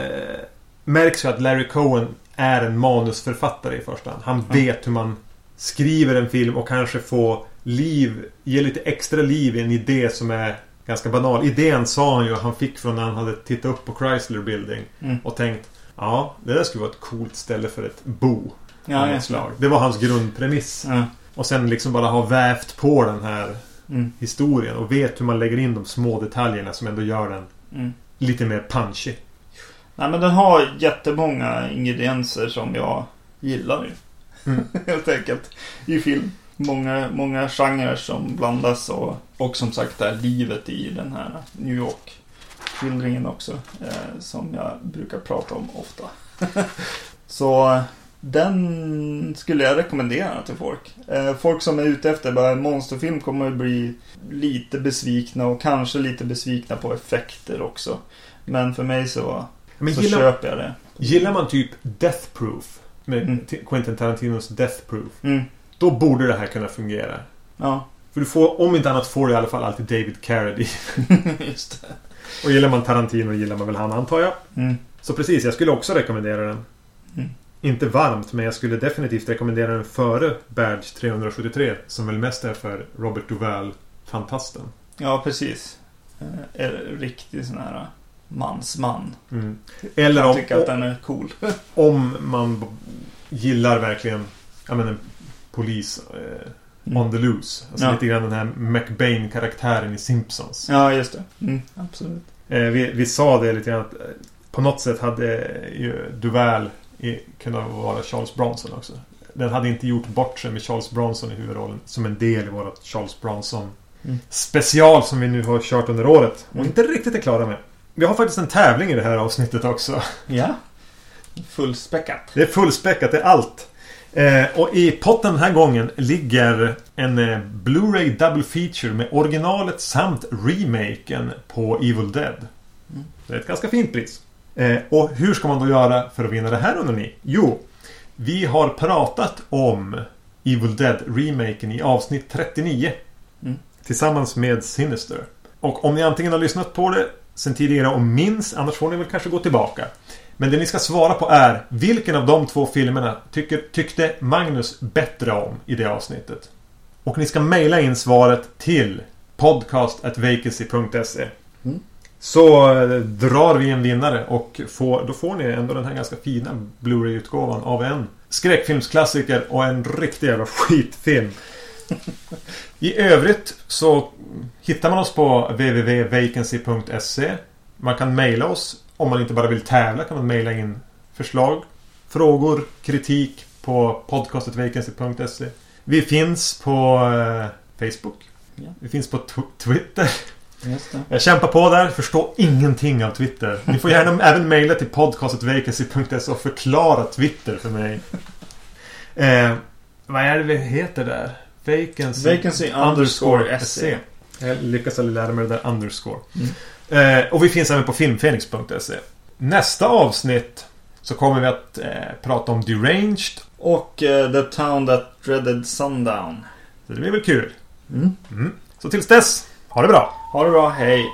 märks ju att Larry Cohen är en manusförfattare i första hand. Han Mm. vet hur man skriver en film och kanske får liv, ge lite extra liv i en idé som är ganska banal. Idén sa han ju att han fick från när han hade tittat upp på Chrysler Building Mm. och tänkt Ja, det där skulle vara ett coolt ställe för ett bo. Ja, ja. slag. Det var hans grundpremiss. Ja. Och sen liksom bara ha vävt på den här Mm. historien och vet hur man lägger in de små detaljerna som ändå gör den Mm. lite mer punchy. Nej, men den har jättemånga ingredienser som jag gillar ju. Mm. Helt enkelt. I film. Många, många genrer som blandas och, och som sagt det här livet i den här New York skildringen också. Eh, som jag brukar prata om ofta. Så den skulle jag rekommendera till folk. Eh, folk som är ute efter bara en monsterfilm kommer att bli lite besvikna och kanske lite besvikna på effekter också. Men för mig så, Men så gillar, köper jag det. gillar man typ Death Proof med Mm. Quentin Tarantinos Death Proof. Mm. Då borde det här kunna fungera. Ja, För du får, om inte annat får du i alla fall alltid David Carradine. just det. Och gillar man Tarantino gillar man väl han antar jag. Mm. Så precis, jag skulle också rekommendera den. Mm. Inte varmt, men jag skulle definitivt rekommendera den före Badge 373. Som väl mest är för Robert Duvall, fantasten. Ja, precis. Eh, är riktig sån här mansman. Mm. Eller Jag om, tycker att den är cool. om man gillar verkligen jag menar, polis eh. On the loose. Alltså Ja. lite grann den här McBain-karaktären i Simpsons. Ja, just det. Mm, absolut. Eh, vi, vi sa det lite grann att eh, på något sätt hade ju Duval kunnat vara Charles Bronson också. Den hade inte gjort bort sig med Charles Bronson i huvudrollen som en del i vårt Charles Bronson Mm. special som vi nu har kört under året och Mm. inte riktigt är klara med. Vi har faktiskt en tävling i det här avsnittet också. Ja. Fullspäckat. Det är fullspäckat, det är allt. Eh, och i potten den här gången ligger en eh, Blu-ray double feature med originalet samt remaken på Evil Dead. Mm. Det är ett ganska fint pris. Eh, och hur ska man då göra för att vinna det här undrar ni? Jo, vi har pratat om Evil Dead-remaken i avsnitt 39. Mm. Tillsammans med Sinister. Och om ni antingen har lyssnat på det sen tidigare och minns, annars får ni väl kanske gå tillbaka. Men det ni ska svara på är Vilken av de två filmerna tycker, tyckte Magnus bättre om i det avsnittet? Och ni ska mejla in svaret till podcast.vacancy.se Mm. Så eh, drar vi en vinnare och får, då får ni ändå den här ganska fina Blu-ray-utgåvan av en skräckfilmsklassiker och en riktig jävla skitfilm. I övrigt så hittar man oss på www.vacancy.se Man kan mejla oss om man inte bara vill tävla kan man mejla in förslag, frågor, kritik på podcastetvacancy.se Vi finns på eh, Facebook. Ja. Vi finns på tw- Twitter. Just det. Jag kämpar på där, förstår ingenting av Twitter. Ni får gärna även mejla till podcastetvacancy.se och förklara Twitter för mig. Eh, vad är det vi heter där? Vacancy, Vacancy underscore SE. Jag lyckas aldrig lära mig det där underscore. Mm. Eh, och vi finns även på filmfenix.se. Nästa avsnitt så kommer vi att eh, prata om Deranged. Och eh, The Town That Dreaded Sundown. Så det blir väl kul. Mm. Mm. Så tills dess, ha det bra! Ha det bra, hej!